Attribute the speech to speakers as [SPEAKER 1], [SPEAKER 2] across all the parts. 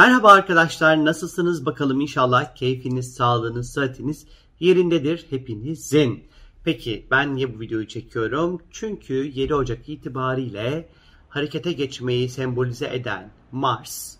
[SPEAKER 1] Merhaba arkadaşlar nasılsınız bakalım inşallah keyfiniz, sağlığınız, sıhhatiniz yerindedir hepinizin. Peki ben niye bu videoyu çekiyorum? Çünkü 7 Ocak itibariyle harekete geçmeyi sembolize eden Mars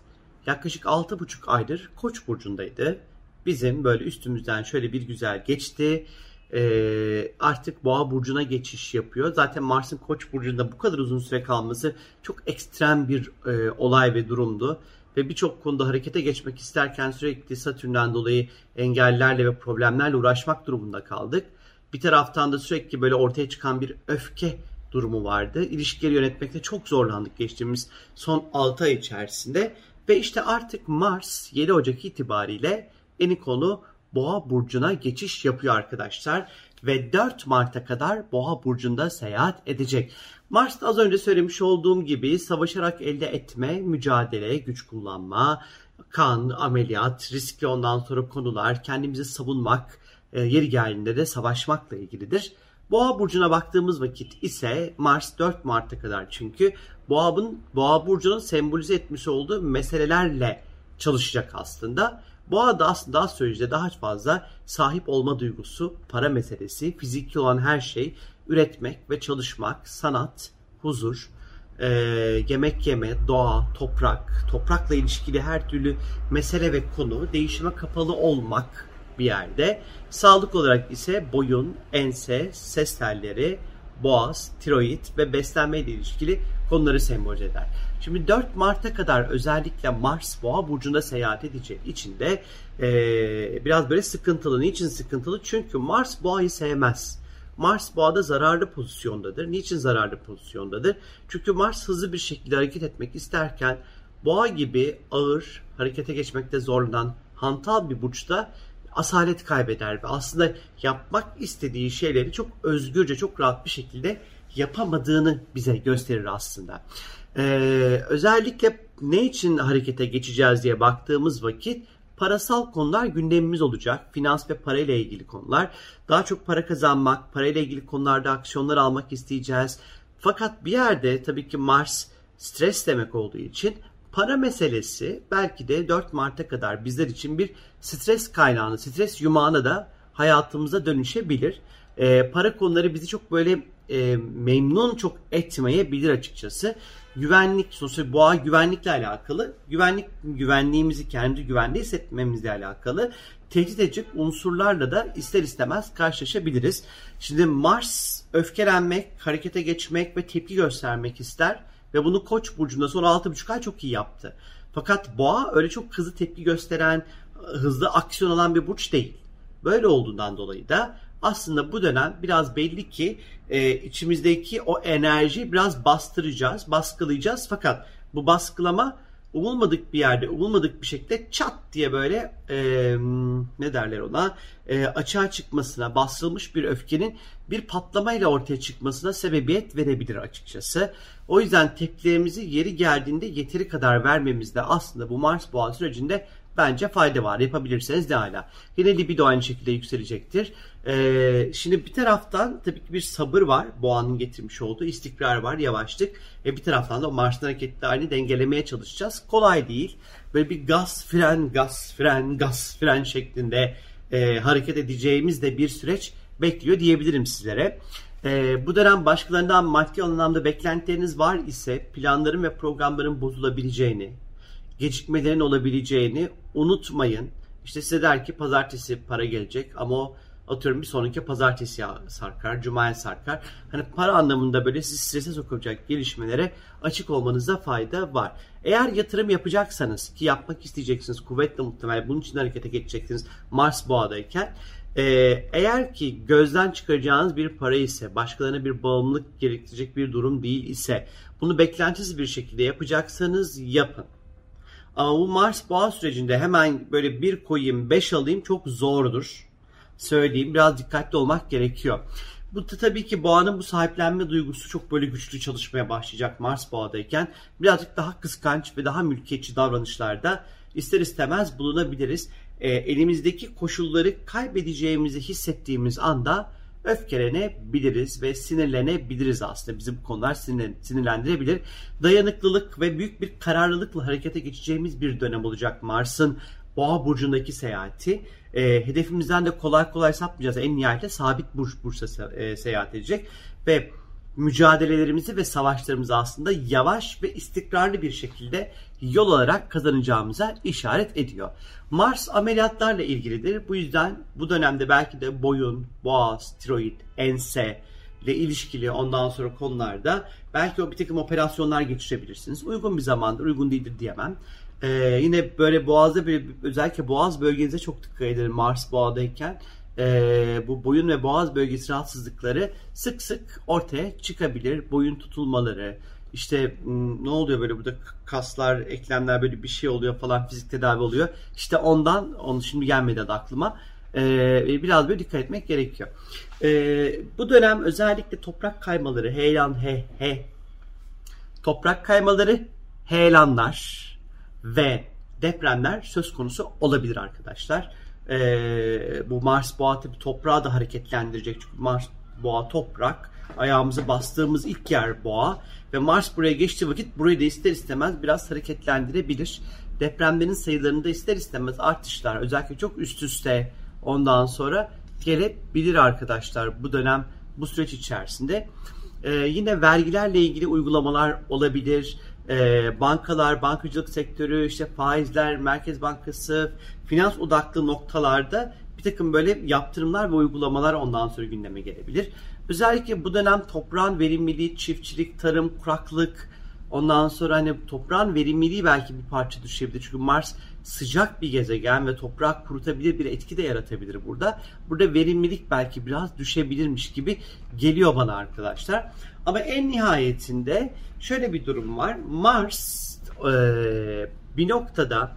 [SPEAKER 1] yaklaşık 6,5 aydır Koç burcundaydı. Bizim böyle üstümüzden şöyle bir güzel geçti. Ee, artık Boğa burcuna geçiş yapıyor. Zaten Mars'ın Koç burcunda bu kadar uzun süre kalması çok ekstrem bir e, olay ve durumdu ve birçok konuda harekete geçmek isterken sürekli Satürn'den dolayı engellerle ve problemlerle uğraşmak durumunda kaldık. Bir taraftan da sürekli böyle ortaya çıkan bir öfke durumu vardı. İlişkileri yönetmekte çok zorlandık geçtiğimiz son 6 ay içerisinde. Ve işte artık Mars 7 Ocak itibariyle eni konu Boğa burcuna geçiş yapıyor arkadaşlar ve 4 Mart'a kadar Boğa burcunda seyahat edecek. Mars az önce söylemiş olduğum gibi savaşarak elde etme, mücadele, güç kullanma, kan, ameliyat, riskli ondan sonra konular, kendimizi savunmak, e, yeri geldiğinde de savaşmakla ilgilidir. Boğa burcuna baktığımız vakit ise Mars 4 Mart'a kadar çünkü Boğa'nın Boğa burcunun sembolize etmiş olduğu meselelerle çalışacak aslında. Boğa da aslında astrolojide daha fazla sahip olma duygusu, para meselesi, fiziki olan her şey, üretmek ve çalışmak, sanat, huzur, e, yemek yeme, doğa, toprak, toprakla ilişkili her türlü mesele ve konu, değişime kapalı olmak bir yerde. Sağlık olarak ise boyun, ense, ses telleri, boğaz, tiroid ve beslenme ile ilişkili konuları sembolize eder. Şimdi 4 Mart'a kadar özellikle Mars Boğa burcunda seyahat edeceği için de e, biraz böyle sıkıntılı. Niçin sıkıntılı? Çünkü Mars Boğa'yı sevmez. Mars Boğa'da zararlı pozisyondadır. Niçin zararlı pozisyondadır? Çünkü Mars hızlı bir şekilde hareket etmek isterken Boğa gibi ağır, harekete geçmekte zorlanan hantal bir burçta asalet kaybeder ve aslında yapmak istediği şeyleri çok özgürce, çok rahat bir şekilde yapamadığını bize gösterir aslında. Ee, özellikle ne için harekete geçeceğiz diye baktığımız vakit parasal konular gündemimiz olacak. Finans ve parayla ilgili konular. Daha çok para kazanmak, parayla ilgili konularda aksiyonlar almak isteyeceğiz. Fakat bir yerde tabii ki Mars stres demek olduğu için para meselesi belki de 4 Mart'a kadar bizler için bir stres kaynağını, stres yumağına da hayatımıza dönüşebilir. Ee, para konuları bizi çok böyle e, memnun çok etmeyebilir açıkçası. Güvenlik, sosyal boğa güvenlikle alakalı, güvenlik güvenliğimizi kendi güvende hissetmemizle alakalı tehdit edecek unsurlarla da ister istemez karşılaşabiliriz. Şimdi Mars öfkelenmek, harekete geçmek ve tepki göstermek ister ve bunu Koç burcunda son 6,5 ay çok iyi yaptı. Fakat Boğa öyle çok hızlı tepki gösteren, hızlı aksiyon alan bir burç değil. Böyle olduğundan dolayı da aslında bu dönem biraz belli ki e, içimizdeki o enerjiyi biraz bastıracağız, baskılayacağız. Fakat bu baskılama umulmadık bir yerde, umulmadık bir şekilde çat diye böyle e, ne derler ona e, açığa çıkmasına, bastırılmış bir öfkenin bir patlamayla ortaya çıkmasına sebebiyet verebilir açıkçası. O yüzden tepkilerimizi yeri geldiğinde yeteri kadar vermemizde aslında bu Mars boğa sürecinde bence fayda var. Yapabilirseniz ne hala. Yine libido aynı şekilde yükselecektir. Ee, şimdi bir taraftan tabii ki bir sabır var. Boğanın getirmiş olduğu istikrar var, yavaşlık. E bir taraftan da Mars'ın hareketlerini dengelemeye çalışacağız. Kolay değil. Böyle bir gaz, fren, gaz, fren, gaz, fren şeklinde e, hareket edeceğimiz de bir süreç bekliyor diyebilirim sizlere. E, bu dönem başkalarından maddi anlamda beklentileriniz var ise planların ve programların bozulabileceğini, gecikmelerin olabileceğini unutmayın. İşte size der ki pazartesi para gelecek ama o atıyorum bir sonraki pazartesi sarkar, cumaya sarkar. Hani para anlamında böyle sizi strese sokacak gelişmelere açık olmanıza fayda var. Eğer yatırım yapacaksanız ki yapmak isteyeceksiniz kuvvetle muhtemel bunun için harekete geçeceksiniz Mars boğadayken eğer ki gözden çıkaracağınız bir para ise, başkalarına bir bağımlılık gerektirecek bir durum değil ise, bunu beklentisiz bir şekilde yapacaksanız yapın. Ama bu Mars boğa sürecinde hemen böyle bir koyayım, beş alayım çok zordur. Söyleyeyim biraz dikkatli olmak gerekiyor. Bu da tabii ki boğanın bu sahiplenme duygusu çok böyle güçlü çalışmaya başlayacak Mars boğadayken. Birazcık daha kıskanç ve daha mülkiyetçi davranışlarda ister istemez bulunabiliriz. E, elimizdeki koşulları kaybedeceğimizi hissettiğimiz anda öfkelenebiliriz ve sinirlenebiliriz aslında. Bizi bu konular sinir, sinirlendirebilir. Dayanıklılık ve büyük bir kararlılıkla harekete geçeceğimiz bir dönem olacak Mars'ın Boğa burcundaki seyahati. E, hedefimizden de kolay kolay sapmayacağız. En nihayetinde sabit burç bursa e, seyahat edecek ve mücadelelerimizi ve savaşlarımızı aslında yavaş ve istikrarlı bir şekilde yol olarak kazanacağımıza işaret ediyor. Mars ameliyatlarla ilgilidir. Bu yüzden bu dönemde belki de boyun, boğaz, tiroid, ense ile ilişkili ondan sonra konularda belki o bir takım operasyonlar geçirebilirsiniz. Uygun bir zamandır, uygun değildir diyemem. Ee, yine böyle boğazda bir özellikle boğaz bölgenize çok dikkat edin Mars boğadayken e, bu boyun ve boğaz bölgesi rahatsızlıkları sık sık ortaya çıkabilir. Boyun tutulmaları, işte ne oluyor böyle burada kaslar, eklemler böyle bir şey oluyor falan fizik tedavi oluyor. İşte ondan, onu şimdi gelmedi de aklıma. Ee, biraz böyle dikkat etmek gerekiyor. Ee, bu dönem özellikle toprak kaymaları, heyelan, he, he, toprak kaymaları, heyelanlar ve depremler söz konusu olabilir arkadaşlar e, bu Mars boğa tabi toprağı da hareketlendirecek. Çünkü Mars boğa toprak. Ayağımızı bastığımız ilk yer boğa. Ve Mars buraya geçtiği vakit burayı da ister istemez biraz hareketlendirebilir. Depremlerin sayılarında ister istemez artışlar özellikle çok üst üste ondan sonra gelebilir arkadaşlar bu dönem bu süreç içerisinde. Ee, yine vergilerle ilgili uygulamalar olabilir e, bankalar, bankacılık sektörü, işte faizler, Merkez Bankası, finans odaklı noktalarda bir takım böyle yaptırımlar ve uygulamalar ondan sonra gündeme gelebilir. Özellikle bu dönem toprağın verimliliği, çiftçilik, tarım, kuraklık, ondan sonra hani toprağın verimliliği belki bir parça düşebilir. Çünkü Mars sıcak bir gezegen ve toprak kurutabilir bir etki de yaratabilir burada. Burada verimlilik belki biraz düşebilirmiş gibi geliyor bana arkadaşlar. Ama en nihayetinde şöyle bir durum var. Mars e, bir noktada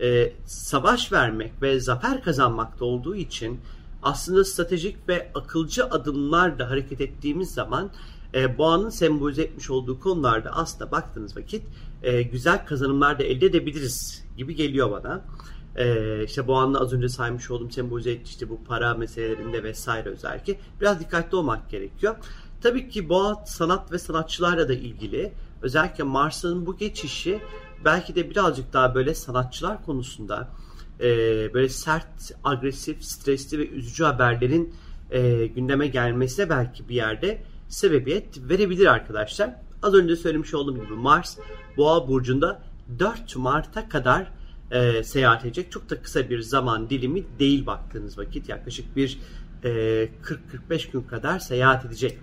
[SPEAKER 1] e, savaş vermek ve zafer kazanmakta olduğu için aslında stratejik ve akılcı adımlarla hareket ettiğimiz zaman e, boğanın sembolize etmiş olduğu konularda aslında baktığınız vakit e, güzel kazanımlar da elde edebiliriz gibi geliyor bana. E, işte boğanla az önce saymış olduğum sembolize ettiği işte bu para meselelerinde vesaire özellikle biraz dikkatli olmak gerekiyor. Tabii ki boğa sanat ve sanatçılarla da ilgili. Özellikle Mars'ın bu geçişi belki de birazcık daha böyle sanatçılar konusunda e, böyle sert, agresif, stresli ve üzücü haberlerin e, gündeme gelmesine belki bir yerde sebebiyet verebilir arkadaşlar. Az önce söylemiş olduğum gibi Mars Boğa burcunda 4 Mart'a kadar e, seyahat edecek. Çok da kısa bir zaman dilimi değil baktığınız vakit. Yaklaşık bir e, 40-45 gün kadar seyahat edecek.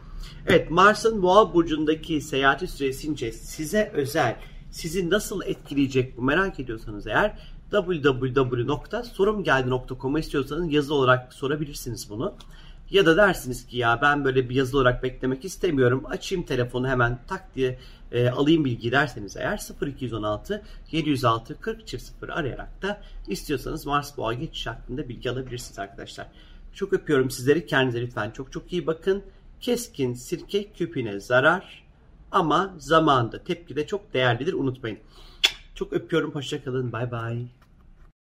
[SPEAKER 1] Evet Mars'ın Boğa burcundaki seyahati süresince size özel, sizi nasıl etkileyecek bu merak ediyorsanız eğer www.sorumgeldi.com'a istiyorsanız yazı olarak sorabilirsiniz bunu. Ya da dersiniz ki ya ben böyle bir yazılı olarak beklemek istemiyorum. Açayım telefonu hemen tak diye e, alayım bilgi derseniz eğer 0216 706 40 0 arayarak da istiyorsanız Mars Boğa geçiş hakkında bilgi alabilirsiniz arkadaşlar. Çok öpüyorum sizleri. Kendinize lütfen çok çok iyi bakın. Keskin sirke küpüne zarar ama zamanda tepki de çok değerlidir unutmayın. Çok öpüyorum. Hoşçakalın. Bay bay.